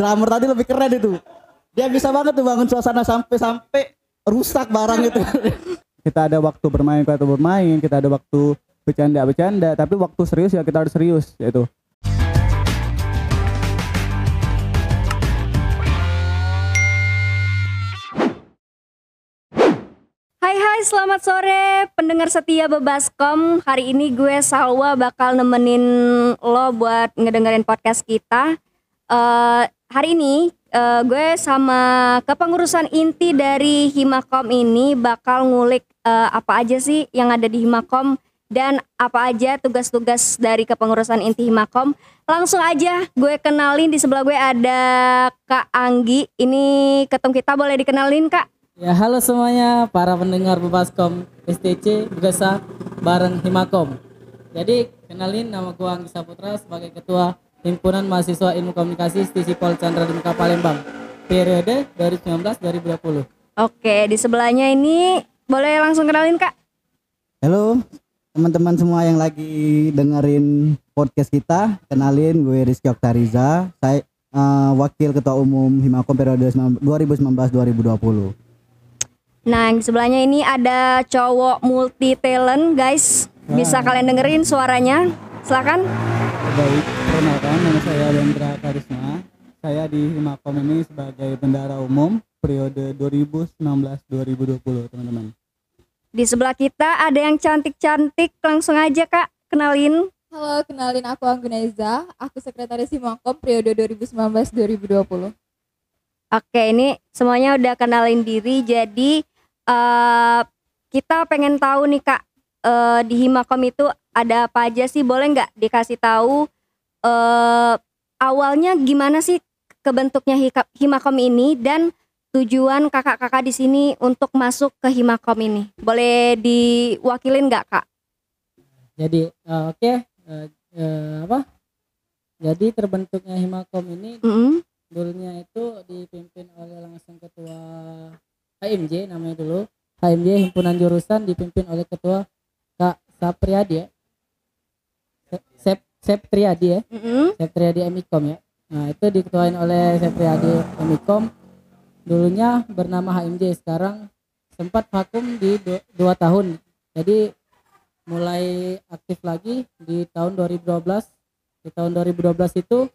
drummer tadi lebih keren itu. Dia bisa banget tuh bangun suasana sampai-sampai rusak barang itu. kita ada waktu bermain kita bermain, kita ada waktu bercanda-bercanda, tapi waktu serius ya kita harus serius yaitu. Hai hai selamat sore pendengar setia Bebaskom Hari ini gue Salwa bakal nemenin lo buat ngedengerin podcast kita Eh, Hari ini eh, gue sama kepengurusan inti dari Himakom ini bakal ngulik eh, apa aja sih yang ada di Himakom Dan apa aja tugas-tugas dari kepengurusan inti Himakom. Langsung aja gue kenalin di sebelah gue ada Kak Anggi. Ini ketum kita boleh dikenalin Kak? Ya halo semuanya para pendengar Bebaskom STC Begasa bareng Himakom. Jadi kenalin nama gua Anggi Saputra sebagai ketua Himpunan Mahasiswa Ilmu Komunikasi Stisi Pol Chandra di Muka Palembang periode 2019-2020. Oke, di sebelahnya ini boleh langsung kenalin Kak. Halo teman-teman semua yang lagi dengerin podcast kita, kenalin gue Rizky Oktariza, saya eh, wakil ketua umum Himakom periode 2019-2020. Nah, yang di sebelahnya ini ada cowok multi talent, guys. Bisa kalian dengerin suaranya? Silakan. Baik, perkenalkan nama saya Lendra Karisma. Saya di Himakom ini sebagai bendara umum periode 2019-2020, teman-teman. Di sebelah kita ada yang cantik-cantik. Langsung aja Kak, kenalin. Halo, kenalin aku Angguneza. Aku sekretaris Himakom periode 2019-2020. Oke, ini semuanya udah kenalin diri. Jadi eh kita pengen tahu nih Kak, eh, di Himakom itu ada apa aja sih? Boleh nggak dikasih tahu eh awalnya gimana sih kebentuknya Himakom ini dan tujuan kakak-kakak di sini untuk masuk ke Himakom ini? Boleh diwakilin nggak Kak? Jadi eh, oke eh, eh, apa? Jadi terbentuknya Himakom ini Mm-mm. dulunya itu dipimpin oleh langsung ketua HMJ namanya dulu. HMJ himpunan jurusan dipimpin oleh ketua Kak Sapriyadi ya. Se- Sep Septriadi ya. Mm-mm. Septriadi Emikom ya. Nah, itu diketuain oleh Septriadi Emikom. Dulunya bernama HMJ, sekarang sempat vakum di du- dua tahun. Jadi mulai aktif lagi di tahun 2012. Di tahun 2012 itu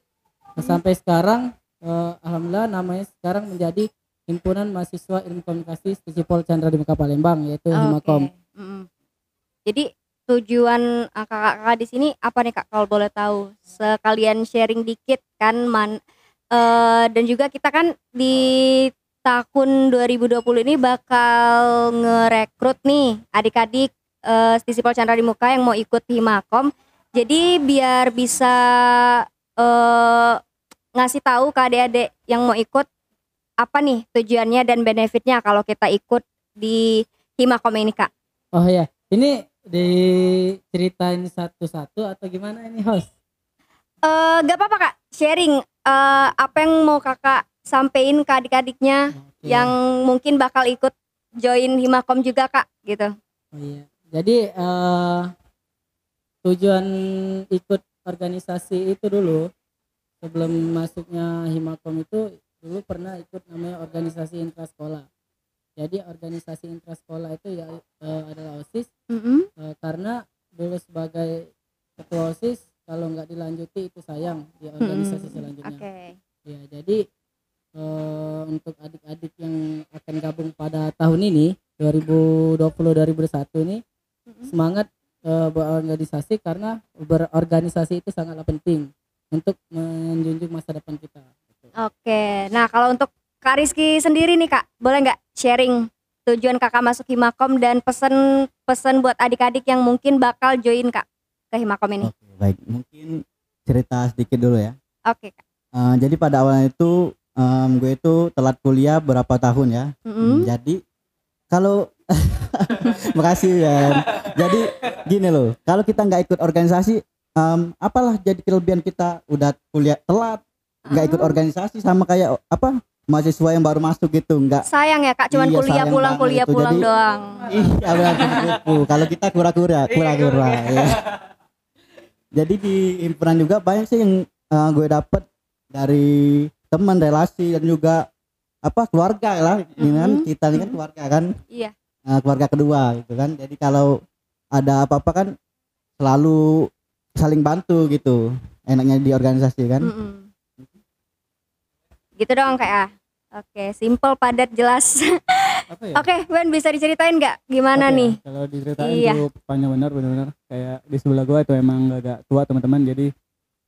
sampai sekarang eh, alhamdulillah namanya sekarang menjadi Himpunan Mahasiswa Ilmu Komunikasi Stisipol Chandra di Muka Palembang yaitu Himakom. Oke. Mm-mm. Jadi tujuan uh, kakak-kakak di sini apa nih kak kalau boleh tahu? Sekalian sharing dikit kan man eh, dan juga kita kan di tahun 2020 ini bakal ngerekrut nih adik-adik eh Stisipol Chandra di Muka yang mau ikut Himakom. Jadi biar bisa eh ngasih tahu ke adik-adik yang mau ikut apa nih tujuannya dan benefitnya kalau kita ikut di Himakom ini kak. Oh ya, ini diceritain satu-satu atau gimana ini host? Eh gak apa-apa kak, sharing eh apa yang mau kakak sampein ke adik-adiknya Oke. yang mungkin bakal ikut join Himakom juga kak gitu. Oh iya. Jadi eh tujuan ikut organisasi itu dulu sebelum masuknya Himakom itu dulu pernah ikut namanya organisasi intrasekolah. Jadi organisasi intrasekolah itu ya eh, adalah OSIS Mm-mm. eh, karena dulu sebagai ketua OSIS kalau nggak dilanjuti itu sayang di organisasi Mm-mm. selanjutnya. Oke. Ya, jadi eh, untuk adik-adik yang akan gabung pada tahun ini 2020-2021 ini Mm-mm. semangat eh, berorganisasi karena berorganisasi itu sangatlah penting untuk menjunjung masa depan kita. Oke. Nah kalau untuk Kak Rizky sendiri nih kak, boleh nggak sharing tujuan kakak masuk Himakom dan pesen-pesen buat adik-adik yang mungkin bakal join kak ke Himakom ini. Oke, baik. Mungkin cerita sedikit dulu ya. Oke kak. Eh, jadi pada awalnya itu em, gue itu telat kuliah berapa tahun ya. Mm-mm. Jadi kalau makasih ya. Jadi gini loh, kalau kita nggak ikut organisasi, em, apalah jadi kelebihan kita udah kuliah telat, nggak ikut Ah. organisasi sama kayak apa mahasiswa yang baru masuk gitu, nggak Sayang ya kak, cuman Iya, kuliah pulang kuliah itu. pulang Jadi- doang. Iya benar kupu Kalau kita kura-kura, kura-kura. ya. Jadi di himpunan juga banyak sih yang eh, gue dapet dari teman relasi dan juga apa keluarga lah ini kan Mhm. kita ini kan keluarga kan Iya. Nah, keluarga kedua gitu kan jadi kalau ada apa-apa kan selalu saling bantu gitu enaknya di organisasi kan Mm-mm. Gitu dong kayak. Oke, simple, padat, jelas. apa ya Oke, Wen bisa diceritain nggak gimana ya, nih? kalau diceritain Iya. tuh panjang benar benar kayak di sebelah gua itu emang agak tua teman-teman jadi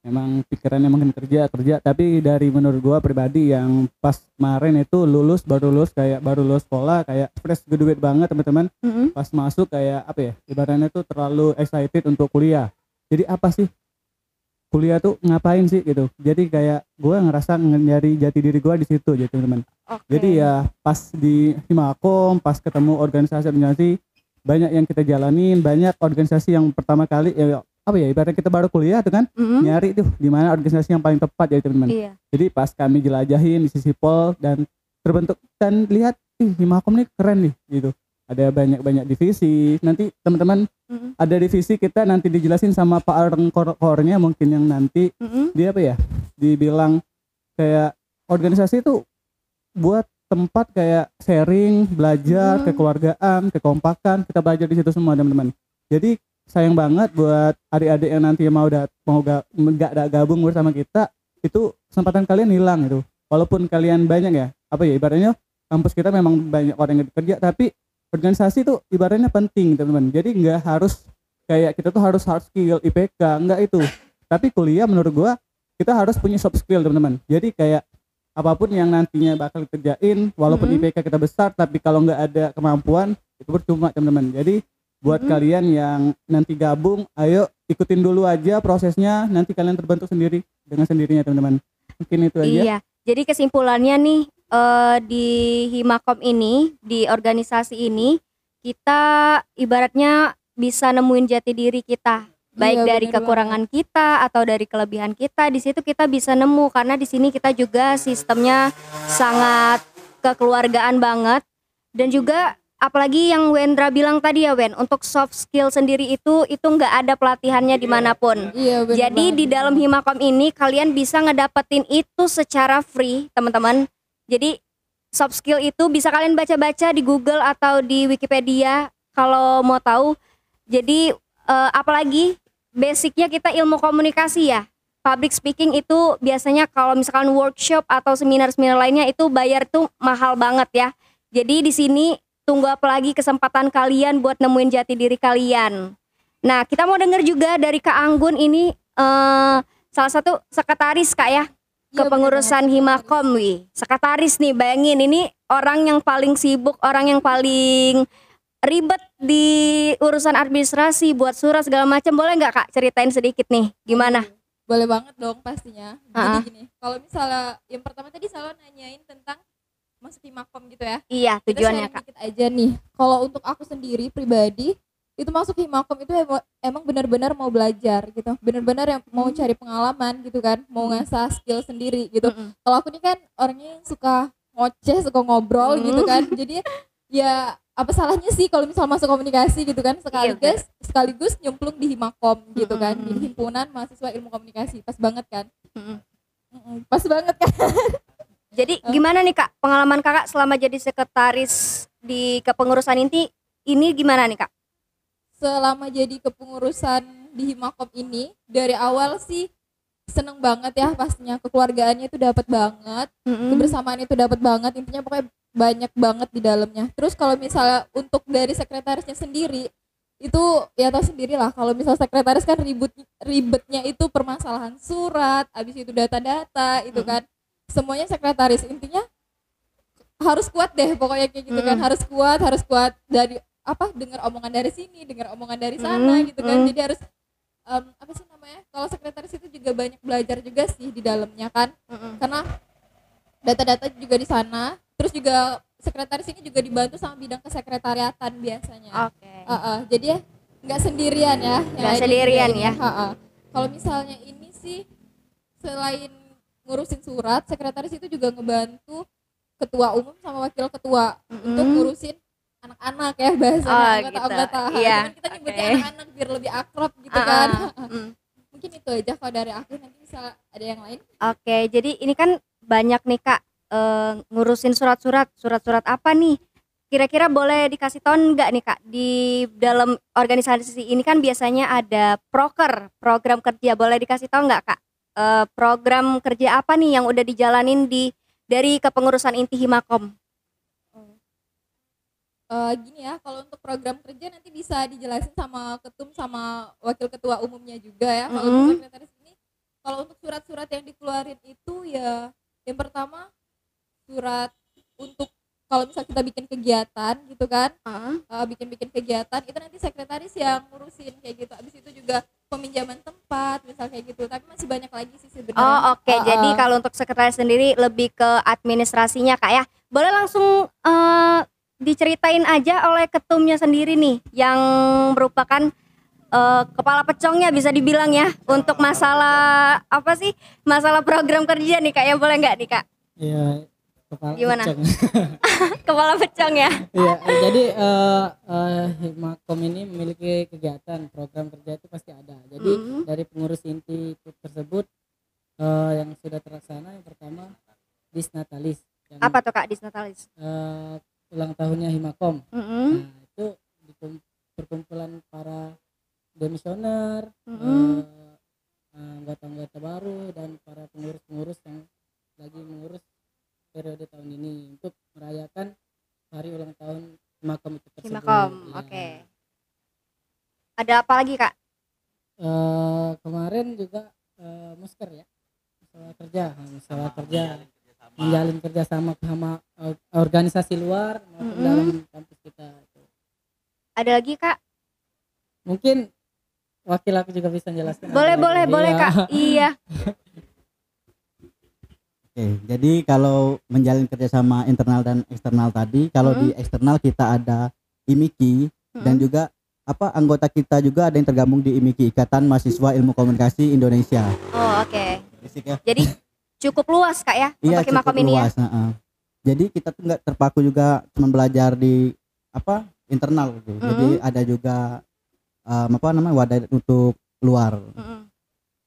emang pikirannya makin kerja kerja tapi dari menurut gua pribadi yang pas kemarin itu lulus baru lulus kayak baru lulus sekolah kayak fresh graduate banget teman-teman Mm-mm. pas masuk kayak apa ya ibaratnya tuh terlalu excited untuk kuliah jadi apa sih kuliah tuh ngapain sih gitu jadi kayak gua ngerasa nyari jati diri gua di situ jadi teman-teman Oke. jadi ya pas di Himakom, pas ketemu organisasi-organisasi banyak yang kita jalanin, banyak organisasi yang pertama kali ya apa ya ibaratnya kita baru kuliah tuh kan Mm-mm. nyari tuh di mana organisasi yang paling tepat ya teman-teman. Iya. Jadi pas kami jelajahin di sisi pol dan terbentuk dan lihat ih Himakom nih keren nih gitu. Ada banyak-banyak divisi. Nanti teman-teman Mm-mm. ada divisi kita nanti dijelasin sama Pak Areng kor-kornya mungkin yang nanti Mm-mm. dia apa ya dibilang kayak organisasi itu buat tempat kayak sharing belajar Hmm. kekeluargaan kekompakan kita belajar di situ semua teman-teman jadi sayang banget buat adik-adik yang nanti mau dat mau ga, da- gabung bersama kita itu kesempatan kalian hilang itu walaupun kalian banyak ya apa ya ibaratnya kampus kita memang banyak orang yang kerja tapi organisasi itu ibaratnya penting teman-teman jadi nggak harus kayak kita tuh harus hard skill IPK nggak itu tapi kuliah menurut gua kita harus punya soft skill teman-teman jadi kayak apa pun yang nantinya bakal kerjain walaupun Mhm. IPK kita besar tapi kalau nggak ada kemampuan itu percuma teman-teman jadi buat Mhm. kalian yang nanti gabung ayo ikutin dulu aja prosesnya nanti kalian terbentuk sendiri dengan sendirinya teman-teman mungkin itu aja Iya. Jadi kesimpulannya nih eh, di Himakom ini, di organisasi ini, kita ibaratnya bisa nemuin jati diri kita. Baik Iya, dari bener kekurangan kita atau dari kelebihan kita, di situ kita bisa nemu karena di sini kita juga sistemnya sangat kekeluargaan banget dan juga apalagi yang Wendra bilang tadi ya Wen, untuk soft skill sendiri itu itu nggak ada pelatihannya di mana pun. Iya bener Jadi banget. di dalam Himakom ini kalian bisa ngedapetin itu secara free, teman-teman. Jadi soft skill itu bisa kalian baca-baca di Google atau di Wikipedia kalau mau tahu. Jadi eh, apalagi basicnya kita ilmu komunikasi ya. Public speaking itu biasanya kalau misalkan workshop atau seminar-seminar lainnya itu bayar tuh mahal banget ya. Jadi di sini tunggu apa lagi kesempatan kalian buat nemuin jati diri kalian. Nah, kita mau denger juga dari Kak Anggun ini eh salah satu sekretaris Kak ya kepengurusan banget. Himakom wih. Sekretaris nih, bayangin ini orang yang paling sibuk, orang yang paling ribet di urusan administrasi buat surat segala macam. Boleh nggak Kak ceritain sedikit nih gimana? Boleh banget dong pastinya. Jadi gini, kalau misalnya yang pertama tadi selalu nanyain tentang masuk Himakom gitu ya. Iya, tujuannya Kak. dikit aja nih. Kalau untuk aku sendiri pribadi itu masuk Himakom itu emang, emang benar-benar mau belajar gitu. Benar-benar yang mau cari pengalaman gitu kan, mau ngasah skill sendiri gitu. Mm-mm. Kalau aku nih kan orangnya suka ngoceh, suka ngobrol Hmm. gitu kan. Jadi ya apa salahnya sih kalau misal masuk komunikasi gitu kan sekaligus sekaligus nyemplung di Himakom gitu kan. Jadi himpunan mahasiswa ilmu komunikasi. Pas banget kan? Pas banget kan? Jadi gimana nih Kak pengalaman Kakak selama jadi sekretaris di kepengurusan inti ini gimana nih Kak? Selama jadi kepengurusan di Himakom ini dari awal sih seneng banget ya pastinya kekeluargaannya itu dapat banget Mm-mm. kebersamaan itu dapat banget intinya pokoknya banyak banget di dalamnya. Terus kalau misalnya untuk dari sekretarisnya sendiri itu ya tahu sendiri lah kalau misal sekretaris kan ribut ribetnya itu permasalahan surat habis itu data-data itu kan. Semuanya sekretaris intinya harus kuat deh pokoknya kayak gitu kan. Mm. harus kuat harus kuat. Dari apa dengar omongan dari sini dengar omongan dari sana Mm, gitu kan mm. jadi harus em, apa sih namanya kalau sekretaris itu juga banyak belajar juga sih di dalamnya kan Mm-mm. karena data-data juga di sana terus juga sekretaris ini juga dibantu sama bidang kesekretariatan biasanya Oke. Heeh, jadi ya nggak sendirian ya Nggak sendirian ya. ini. Heeh. kalau misalnya ini sih selain ngurusin surat sekretaris itu juga ngebantu ketua umum sama wakil ketua untuk Mm-mm. ngurusin anak-anak ya bahasanya Oh, anggota-anggota gitu. Iya, Cuman kita nyebutnya oke. anak-anak biar lebih akrab gitu kan. Ah, mm. mungkin itu aja kalau dari aku nanti bisa ada yang lain. Oke, jadi ini kan banyak nih kak eh, ngurusin surat-surat. Surat-surat apa nih? Kira-kira boleh dikasih tahu nggak nih kak? Di dalam organisasi ini kan biasanya ada proker program kerja. Boleh dikasih tahu nggak kak? Eh, program kerja apa nih yang udah dijalanin di dari kepengurusan inti Himakom Eh, gini ya, kalau untuk program kerja nanti bisa dijelasin sama ketum sama wakil ketua umumnya juga ya. Kalau untuk Mm-mm. sekretaris ini, kalau untuk surat-surat yang dikeluarin itu ya, yang pertama surat untuk kalau misal kita bikin kegiatan gitu kan, eh, bikin-bikin kegiatan itu nanti sekretaris yang ngurusin kayak gitu. Abis itu juga peminjaman tempat, misal kayak gitu. Tapi masih banyak lagi sih sebenarnya. Oh oke, Eh, jadi eh. kalau untuk sekretaris sendiri lebih ke administrasinya kak ya. Boleh langsung eh, diceritain aja oleh ketumnya sendiri nih, yang merupakan eh, kepala pecongnya bisa dibilang ya untuk masalah apa sih masalah program kerja nih kak ya boleh nggak nih kak? Iya. Kepala Gimana? pecong. Kepala pecong ya. Iya, jadi eh eh, Himakom ini memiliki kegiatan program kerja itu pasti ada. Jadi Mhm. dari pengurus inti itu tersebut eh, yang sudah terlaksana yang pertama Disnatalis yang Apa tuh kak Disnatalis? eh, ulang tahunnya Himakom. Mm-mm. Nah, itu dikum- perkumpulan para demisioner, Mm-mm. eh, anggota-anggota baru dan para pengurus-pengurus yang lagi mengurus periode tahun ini untuk merayakan hari ulang tahun Himakom itu tersebut. Himakom, Ya. oke. Ada apa lagi kak? Eh, kemarin juga eh, musker ya masalah kerja Nah, masalah kerja menjalin kerjasama sama eh, organisasi luar maupun Mm-mm. dalam kampus kita Ada lagi kak? mungkin wakil aku juga bisa jelaskan Boleh boleh lagi. boleh Iya. kak. Iya. Oke, jadi kalau menjalin kerjasama internal dan eksternal tadi, kalau Hmm. di eksternal kita ada IMIKI dan Mm-mm. juga apa anggota kita juga ada yang tergabung di IMIKI Ikatan Mahasiswa Ilmu Komunikasi Indonesia. Oh oke. Berisik ya. Jadi cukup luas kak ya Iya untuk cukup Himakom ini ya. luas. heeh. Jadi kita tuh nggak terpaku juga cuma belajar di apa internal gitu. Jadi Mm-mm. ada juga em, apa namanya wadah untuk luar. Mm-mm.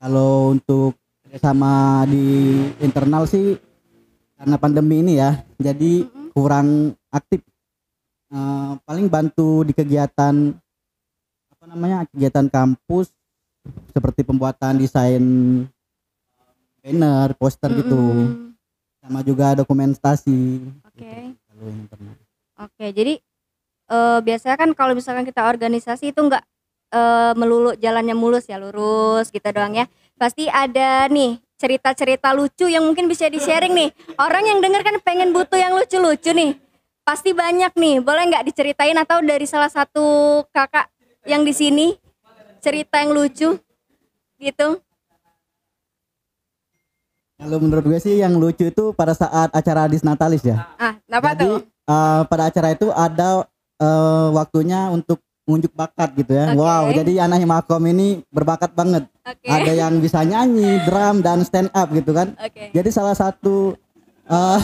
Kalau untuk sama di internal sih karena pandemi ini ya, jadi Mm-mm. kurang aktif. Eh, paling bantu di kegiatan apa namanya kegiatan kampus seperti pembuatan desain banner, poster gitu, Mm-mm. Sama juga dokumentasi. Oke. Yang internal. Oke, jadi eh, biasanya kan kalau misalkan kita organisasi itu enggak eh, melulu jalannya mulus ya, lurus gitu doang ya. Pasti ada nih cerita-cerita lucu yang mungkin bisa di-sharing nih. Orang yang denger kan pengen butuh yang lucu-lucu nih. Pasti banyak nih. Boleh nggak diceritain atau dari salah satu kakak yang di sini cerita yang lucu gitu? Kalau menurut gue sih yang lucu itu pada saat acara Disnatalis ya. Ah, apa Jadi tuh? eh, pada acara itu ada eh, waktunya untuk menunjuk bakat gitu ya. Oke. Wow, jadi anak Himakom ini berbakat banget. Oke. Ada yang bisa nyanyi, drum dan stand up gitu kan. Oke. Jadi salah satu eh,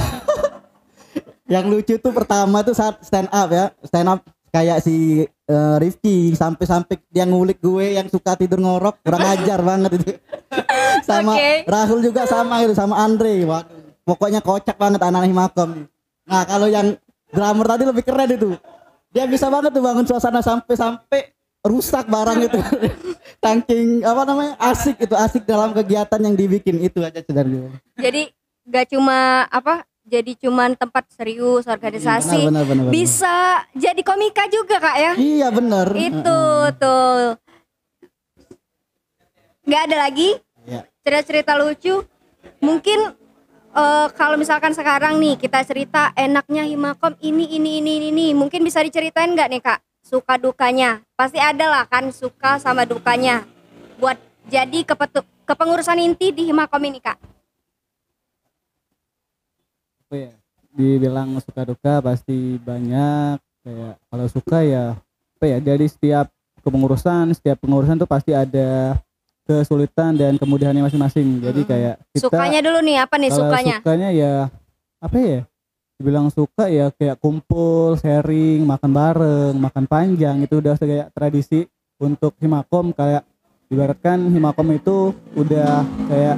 yang lucu tuh pertama tuh saat stand up ya. Stand up kayak si eh, Rifki sampai-sampai dia ngulik gue yang suka tidur ngorok kurang ajar banget itu. sama Oke. Rahul juga sama itu sama Andre. Waduh, pokoknya kocak banget anak Himakom. Nah, kalau yang drummer tadi lebih keren itu. Dia bisa banget tuh bangun suasana sampai-sampai rusak barang itu. Tangking apa namanya? Asik itu, asik dalam kegiatan yang dibikin itu aja sebenarnya. Jadi gak cuma apa? Jadi cuman tempat serius organisasi. Benar, benar, benar, benar. Bisa jadi komika juga kak ya? Iya benar. Itu tuh. Gak ada lagi Iya. cerita-cerita lucu. Mungkin eh, kalau misalkan sekarang nih kita cerita enaknya Himakom ini ini ini ini, ini. mungkin bisa diceritain nggak nih kak? Suka dukanya pasti ada lah kan suka sama dukanya. Buat jadi kepetu- kepengurusan inti di Himakom ini kak. Apa ya dibilang suka duka pasti banyak. Kayak kalau suka ya apa ya dari setiap kepengurusan setiap pengurusan tuh pasti ada kesulitan dan kemudahannya masing-masing. Jadi kayak kita Sukanya dulu nih apa nih kalau sukanya? sukanya ya apa ya dibilang suka ya kayak kumpul sharing makan bareng makan panjang. Itu udah kayak tradisi untuk himakom. Kayak ibaratkan himakom itu udah kayak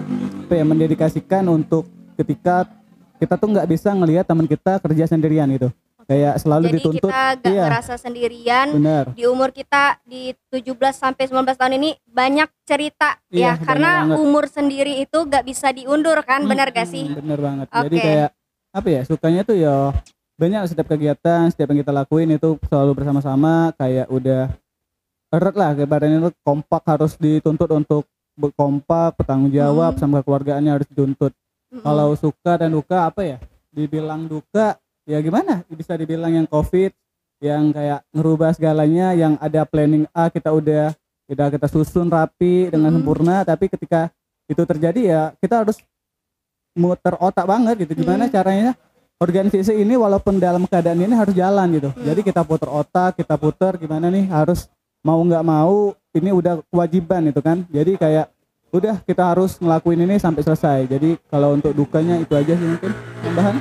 apa ya mendedikasikan untuk ketika kita tuh nggak bisa ngelihat teman kita kerja sendirian gitu. Kayak selalu Jadi dituntut. kita gak iya. ngerasa sendirian. Benar. Di umur kita di 17 sampai 19 tahun ini banyak cerita Iya, ya. karena banget. umur sendiri itu gak bisa diundur kan? Benar gak Hmm, sih? bener banget. Jadi Oke. kayak apa ya sukanya tuh ya banyak setiap kegiatan setiap yang kita lakuin itu selalu bersama-sama. Kayak udah erat lah kebarannya tuh kompak harus dituntut untuk berkompak bertanggung jawab Hmm. sama keluargaannya harus dituntut Kalau suka dan duka apa ya? Dibilang duka ya gimana? Bisa dibilang yang covid yang kayak ngerubah segalanya yang ada planning A kita udah udah kita susun rapi dengan sempurna. Tapi ketika itu terjadi ya kita harus muter otak banget gitu. Gimana caranya organisasi ini walaupun dalam keadaan ini harus jalan gitu. Mm. jadi kita puter otak kita puter gimana nih? Harus mau nggak mau ini udah kewajiban itu kan. Jadi kayak udah kita harus ngelakuin ini sampai selesai jadi kalau untuk dukanya itu aja sih mungkin tambahan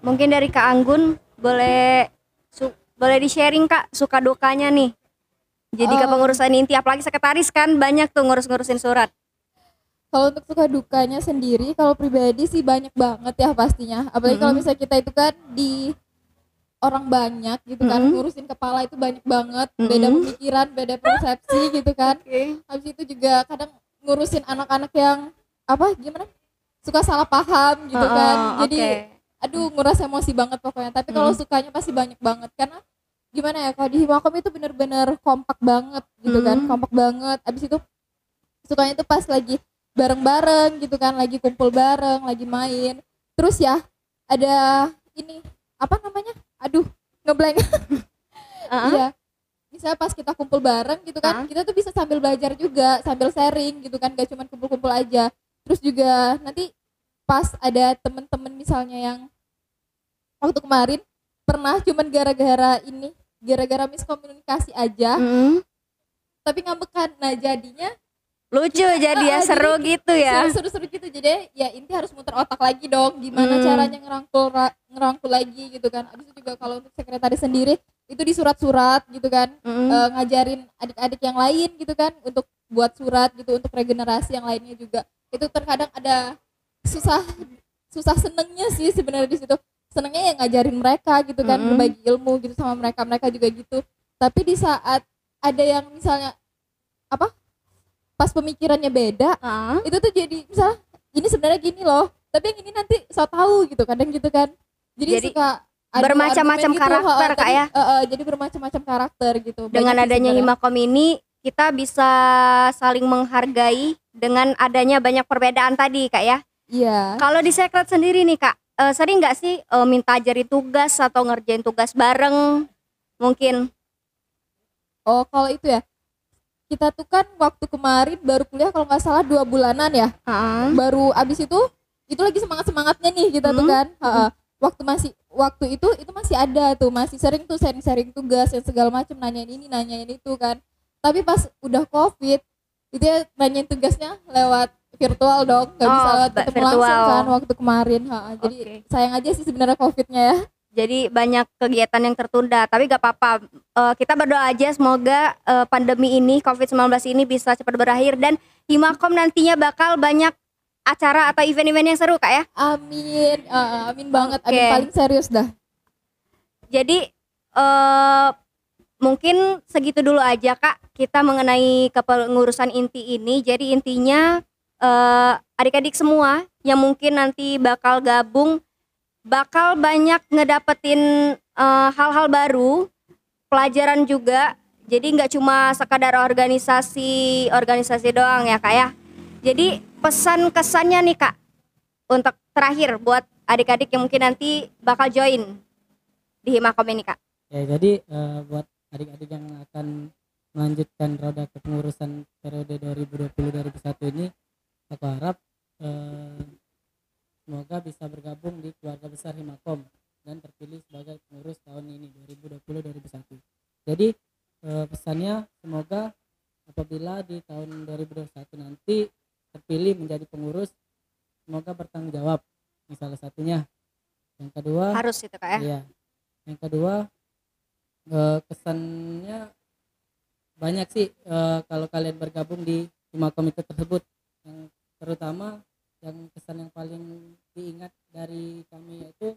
mungkin dari Kak Anggun boleh su- boleh di sharing Kak suka dukanya nih jadi Eh. kepengurusan inti apalagi sekretaris kan banyak tuh ngurus-ngurusin surat Kalau untuk suka dukanya sendiri, kalau pribadi sih banyak banget ya pastinya. Apalagi kalau Mm-mm. misalnya kita itu kan di orang banyak gitu kan, Mm-mm. ngurusin kepala itu banyak banget, beda Mm-mm. pemikiran, beda persepsi gitu kan. Habis itu juga kadang ngurusin anak-anak yang apa gimana? Suka salah paham gitu Oh, kan. Jadi oke. aduh nguras emosi banget pokoknya. Tapi kalau Mm. sukanya pasti banyak banget karena gimana ya kalau di Himakom itu bener-bener kompak banget gitu kan, Mm. kompak banget. Abis itu sukanya itu pas lagi bareng-bareng gitu kan, lagi kumpul bareng, lagi main. Terus ya ada ini apa namanya? Aduh ngeblank. Uh-uh. Iya. Misalnya pas kita kumpul bareng gitu kan, Ah. kita tuh bisa sambil belajar juga, sambil sharing gitu kan, gak cuma kumpul-kumpul aja. Terus juga nanti pas ada temen-temen misalnya yang waktu kemarin pernah cuman gara-gara ini, gara-gara miskomunikasi aja, Mm. tapi ngambekan. Nah jadinya lucu jadi ya Ah, seru gitu ya seru-seru gitu. Jadi ya inti harus muter otak lagi dong, gimana Hmm. caranya ngerangkul ra- ngerangkul lagi gitu kan. Abis itu juga kalau untuk sekretaris sendiri itu di surat-surat gitu kan. Mm. eh, ngajarin adik-adik yang lain gitu kan untuk buat surat gitu untuk regenerasi yang lainnya juga itu terkadang ada susah susah senengnya sih sebenarnya di situ senengnya ya ngajarin mereka gitu kan Mm-mm. berbagi ilmu gitu sama mereka mereka juga gitu tapi di saat ada yang misalnya apa pas pemikirannya beda Ah. itu tuh jadi misalnya ini sebenarnya gini loh tapi yang ini nanti so tahu gitu kadang gitu kan jadi, Jadi suka bermacam-macam gitu, karakter, Kak, ya? heeh, jadi bermacam-macam karakter gitu dengan Banyak adanya. Himakom ini kita bisa saling menghargai dengan adanya banyak perbedaan tadi kak ya iya kalau di sekret sendiri nih kak eh, sering nggak sih eh, minta ajarin tugas atau ngerjain tugas bareng mungkin oh kalau itu ya kita tuh kan waktu kemarin baru kuliah kalau nggak salah dua bulanan ya Ah. baru abis itu itu lagi semangat semangatnya nih kita tuh Hmm. kan Heeh. waktu masih waktu itu itu masih ada tuh masih sering tuh sharing-sharing tugas yang segala macam nanyain ini nanyain itu kan tapi pas udah covid itu ya nanyain tugasnya lewat virtual dong nggak Oh, bisa lewat ketemu langsung kan waktu kemarin Heeh. jadi Oke. sayang aja sih sebenarnya covidnya ya jadi banyak kegiatan yang tertunda tapi gak apa-apa Eh, kita berdoa aja semoga eh, pandemi ini COVID-19 ini bisa cepat berakhir dan Himakom nantinya bakal banyak acara atau event-event yang seru kak ya amin Heeh, amin banget amin Oke. paling serius dah Jadi eh mungkin segitu dulu aja kak kita mengenai kepengurusan inti ini. Jadi intinya adik-adik semua yang mungkin nanti bakal gabung bakal banyak ngedapetin hal-hal baru, pelajaran juga. Jadi nggak cuma sekadar organisasi organisasi doang ya kak ya. Jadi pesan kesannya nih kak untuk terakhir buat adik-adik yang mungkin nanti bakal join di Himakom ini kak. Ya jadi eh, buat adik-adik yang akan melanjutkan roda kepengurusan periode 2020-2021 ini, aku harap eh, semoga bisa bergabung di keluarga besar Himakom dan terpilih sebagai pengurus tahun ini 2020-2021. Jadi eh, pesannya semoga apabila di tahun 2021 nanti terpilih menjadi pengurus, semoga bertanggung jawab. Ini salah satunya. Yang kedua, Harus itu kak ya. Iya. Yang kedua eh, kesannya banyak sih eh, kalau kalian bergabung di lima komite tersebut. Yang terutama yang kesan yang paling diingat dari kami yaitu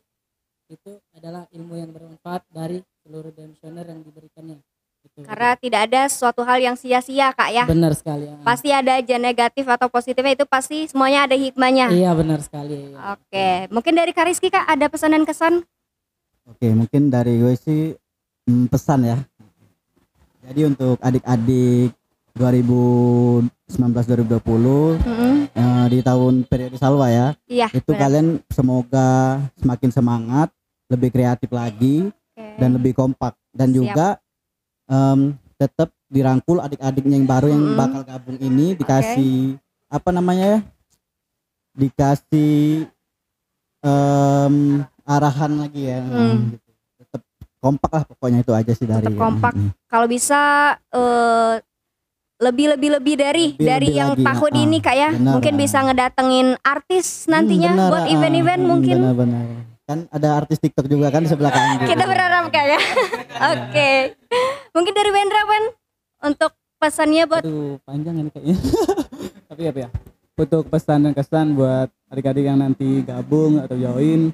itu adalah ilmu yang bermanfaat dari seluruh demisioner yang diberikannya Karena tidak ada suatu hal yang sia-sia kak ya. benar sekali ya. Pasti ada aja negatif atau positifnya itu pasti semuanya ada hikmahnya. iya benar sekali ya. Oke, mungkin dari Kariski kak ada pesan dan kesan? Oke, mungkin dari gue sih mm, pesan ya. Jadi untuk adik-adik 2019-2020 Mm-mm. eh, di tahun periode Salwa ya, Iya. itu benar. kalian semoga semakin semangat, lebih kreatif lagi Oke. dan lebih kompak dan Siap. juga em, tetap dirangkul adik-adiknya yang baru yang bakal gabung ini dikasih apa namanya ya? Dikasih em, arahan lagi ya. Hmm. gitu. Tetap kompak lah pokoknya itu aja sih dari Tetap kompak. Mm. Kalau bisa eh, lebih lebih lebih dari Lebih- dari lebih yang lagi, tahun ah, ini kak ya. benar, mungkin ah. bisa ngedatengin artis nantinya Hmm, benar, buat ah, event-event hmm, mungkin. benar-benar. kan ada artis TikTok juga kan di sebelah kanan. Kita berharap kak ya. Oke. Mungkin dari Wendra Wen untuk pesannya buat Aduh, panjang ini kayaknya. Tapi apa ya? Untuk pesan dan kesan buat adik-adik yang nanti gabung atau join,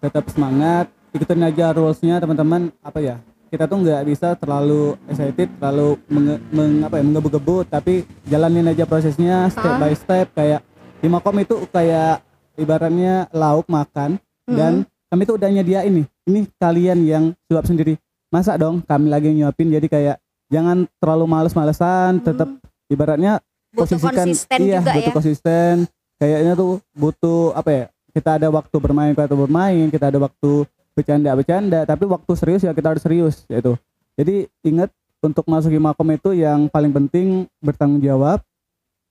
tetap semangat, ikutin aja rules-nya teman-teman. Apa ya? Kita tuh nggak bisa terlalu excited, terlalu menge, meng- apa ya, menggebu-gebu, tapi jalanin aja prosesnya step Ah. by step kayak Himakom itu kayak ibaratnya lauk makan dan kami tuh udah nyediain nih. Ini kalian yang suap sendiri. Masa dong kami lagi nyuapin jadi kayak jangan terlalu males-malesan, tetap ibaratnya butuh posisikan konsisten iya juga butuh ya. konsisten. Kayaknya tuh butuh apa ya kita ada waktu bermain kita bermain kita ada waktu bercanda bercanda tapi waktu serius ya kita harus serius yaitu jadi ingat untuk masuki makom itu yang paling penting bertanggung jawab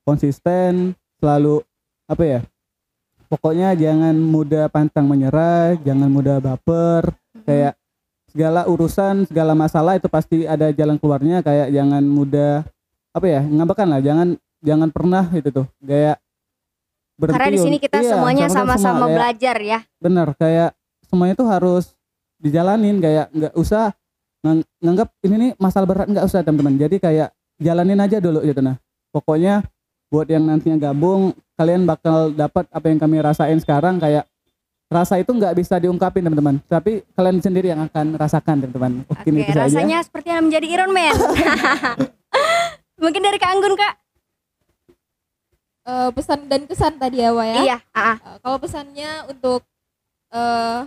konsisten selalu apa ya pokoknya jangan mudah pantang menyerah jangan mudah baper kayak segala urusan segala masalah itu pasti ada jalan keluarnya kayak jangan mudah apa ya ngambekan lah jangan jangan pernah itu tuh kayak Karena di berhenti sini kita iya, semuanya sama-sama kayak- belajar ya. bener kayak semuanya tuh harus dijalanin kayak nggak usah ngang- nganggap ini nih masalah berat nggak usah teman-teman jadi kayak jalanin aja dulu gitu nah pokoknya buat yang nantinya gabung kalian bakal dapat apa yang kami rasain sekarang kayak rasa itu nggak bisa diungkapin teman-teman tapi kalian sendiri yang akan rasakan teman-teman mungkin Oke, itu saja rasanya seperti yang menjadi Iron Man. Mungkin dari Kak Anggun Kak? Eh, pesan dan kesan tadi ya Wak ya Iya. Eh, kalau pesannya untuk eh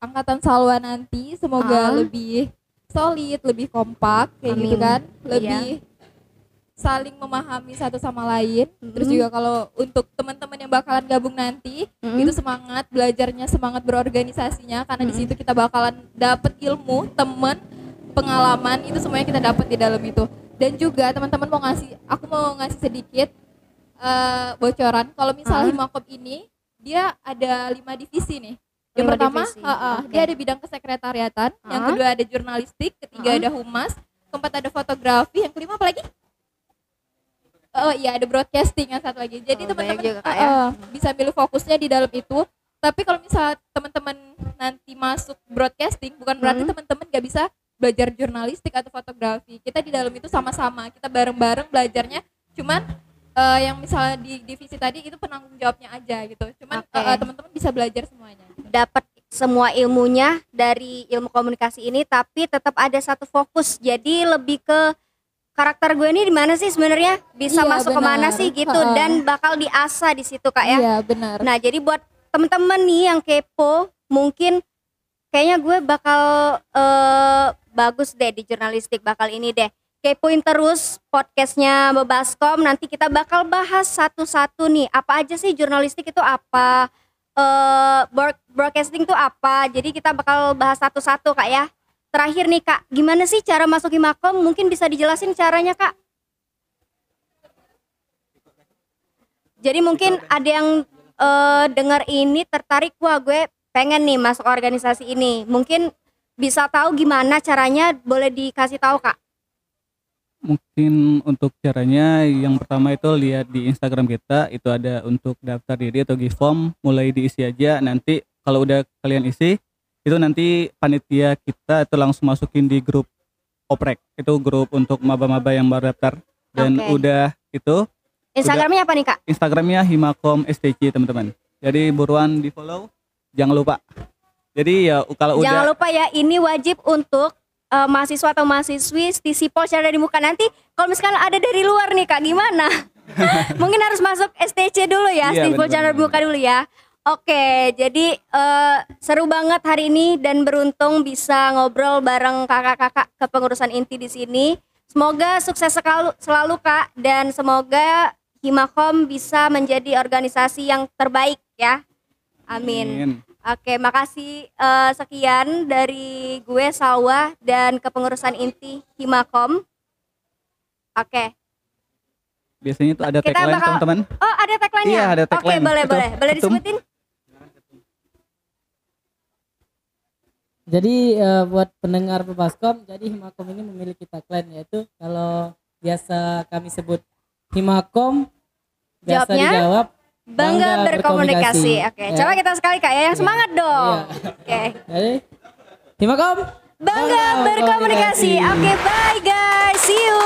angkatan Salwa nanti semoga Ah. lebih solid, lebih kompak kayak gitu Amin. kan, Iya. lebih saling memahami satu sama lain. Terus Mhm. juga kalau untuk teman-teman bakalan gabung nanti Mm. itu semangat belajarnya, semangat berorganisasinya karena di Mm. situ kita bakalan dapet ilmu, teman, pengalaman itu semuanya kita dapat di dalam itu. Dan juga teman-teman mau ngasih, aku mau ngasih sedikit eh, bocoran. Kalau misalnya. Himakom ini dia ada lima divisi nih. Yang Lima pertama, divisi. ha-ha, Oke. dia ada bidang kesekretariatan, yang Ah. kedua ada jurnalistik, ketiga Ah. ada humas, keempat ada fotografi, yang kelima apa lagi? Oh iya ada broadcasting yang satu lagi. Jadi Oh, teman-teman Kak, ya. uh, bisa milih fokusnya di dalam itu. Tapi kalau misal teman-teman nanti masuk broadcasting, bukan berarti Hmm. teman-teman gak bisa belajar jurnalistik atau fotografi. Kita di dalam itu sama-sama, kita bareng-bareng belajarnya. Cuman uh, yang misalnya di divisi tadi itu penanggung jawabnya aja gitu. Cuman Oke. uh, teman-teman bisa belajar semuanya. dapat semua ilmunya dari ilmu komunikasi ini tapi tetap ada satu fokus jadi lebih ke karakter gue ini di mana sih sebenarnya? Bisa Iya, masuk ke mana benar. sih gitu Ha-ha. dan bakal diasah di situ kak ya? Iya benar. nah jadi buat temen-temen nih yang kepo mungkin kayaknya gue bakal eh, bagus deh di jurnalistik bakal ini deh. Kepoin terus podcastnya Bebaskom nanti kita bakal bahas satu-satu nih. Apa aja sih jurnalistik itu apa? Broad- broadcasting itu apa? Jadi kita bakal bahas satu-satu kak ya terakhir nih kak. Gimana sih cara masuk Himakom mungkin bisa dijelasin caranya kak. Jadi mungkin ada yang eh, dengar ini tertarik wah gue pengen nih masuk organisasi ini. Mungkin bisa tahu gimana caranya? Boleh dikasih tahu kak. Mungkin untuk caranya yang pertama itu lihat di Instagram kita. Itu ada untuk daftar diri atau give form. Mulai diisi aja. Nanti kalau udah kalian isi itu nanti panitia kita itu langsung masukin di grup oprek itu grup untuk maba-maba yang baru daftar dan Oke. udah itu Instagramnya apa nih kak? Instagramnya Himakom STC teman-teman. Jadi buruan di follow, jangan lupa. Jadi ya kalau udah Jangan lupa ya, ini wajib untuk eh, mahasiswa atau mahasiswi stisipol secara di muka nanti. Kalau misalkan ada dari luar nih kak, gimana? Mungkin harus masuk STC dulu ya, Iya, di muka dulu ya. Oke, jadi eh, seru banget hari ini dan beruntung bisa ngobrol bareng kakak-kakak kepengurusan inti di sini. Semoga sukses selalu, selalu kak dan semoga Himakom bisa menjadi organisasi yang terbaik ya. Amin. Amin. Oke, makasih eh, sekian dari gue Salwa dan kepengurusan inti Himakom. Oke. Biasanya itu ada Kita tagline bakal- teman-teman. Oh, ada tagline-nya? Iya, ada Oke, tagline. boleh, Itu, boleh. Boleh Ketum. disebutin? Jadi eh, buat pendengar Bebaskom, jadi Himakom ini memiliki tagline yaitu kalau biasa kami sebut Himakom biasa Jawabnya? dijawab Bangga, Bangga berkomunikasi. berkomunikasi. Oke, Ya. coba kita sekali Kak ya, yang Iya. semangat dong. Iya. Oke. Jadi Himakom Bangga berkomunikasi. Oke, bye guys. See you.